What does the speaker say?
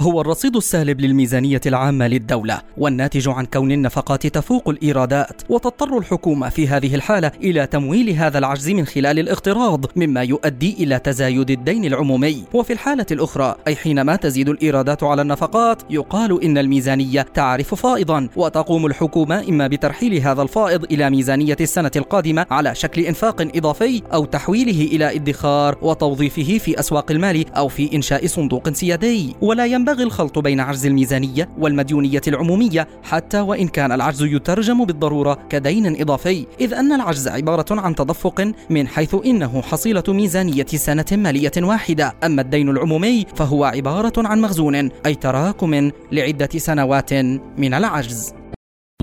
هو الرصيد السالب للميزانية العامة للدولة والناتج عن كون النفقات تفوق الإيرادات وتضطر الحكومة في هذه الحالة إلى تمويل هذا العجز من خلال الاقتراض مما يؤدي إلى تزايد الدين العمومي. وفي الحالة الأخرى أي حينما تزيد الإيرادات على النفقات يقال إن الميزانية تعرف فائضا وتقوم الحكومة إما بترحيل هذا الفائض إلى ميزانية السنة القادمة على شكل إنفاق إضافي أو تحويله إلى ادخار وتوظيفه في أسواق المال أو في إنشاء صندوق سيادي. ولا ينبغي الخلط بين عجز الميزانية والمديونية العمومية حتى وإن كان العجز يترجم بالضرورة كدين إضافي إذ أن العجز عبارة عن تدفق من حيث إنه حصيلة ميزانية سنة مالية واحدة. أما الدين العمومي فهو عبارة عن مخزون أي تراكم لعدة سنوات من العجز.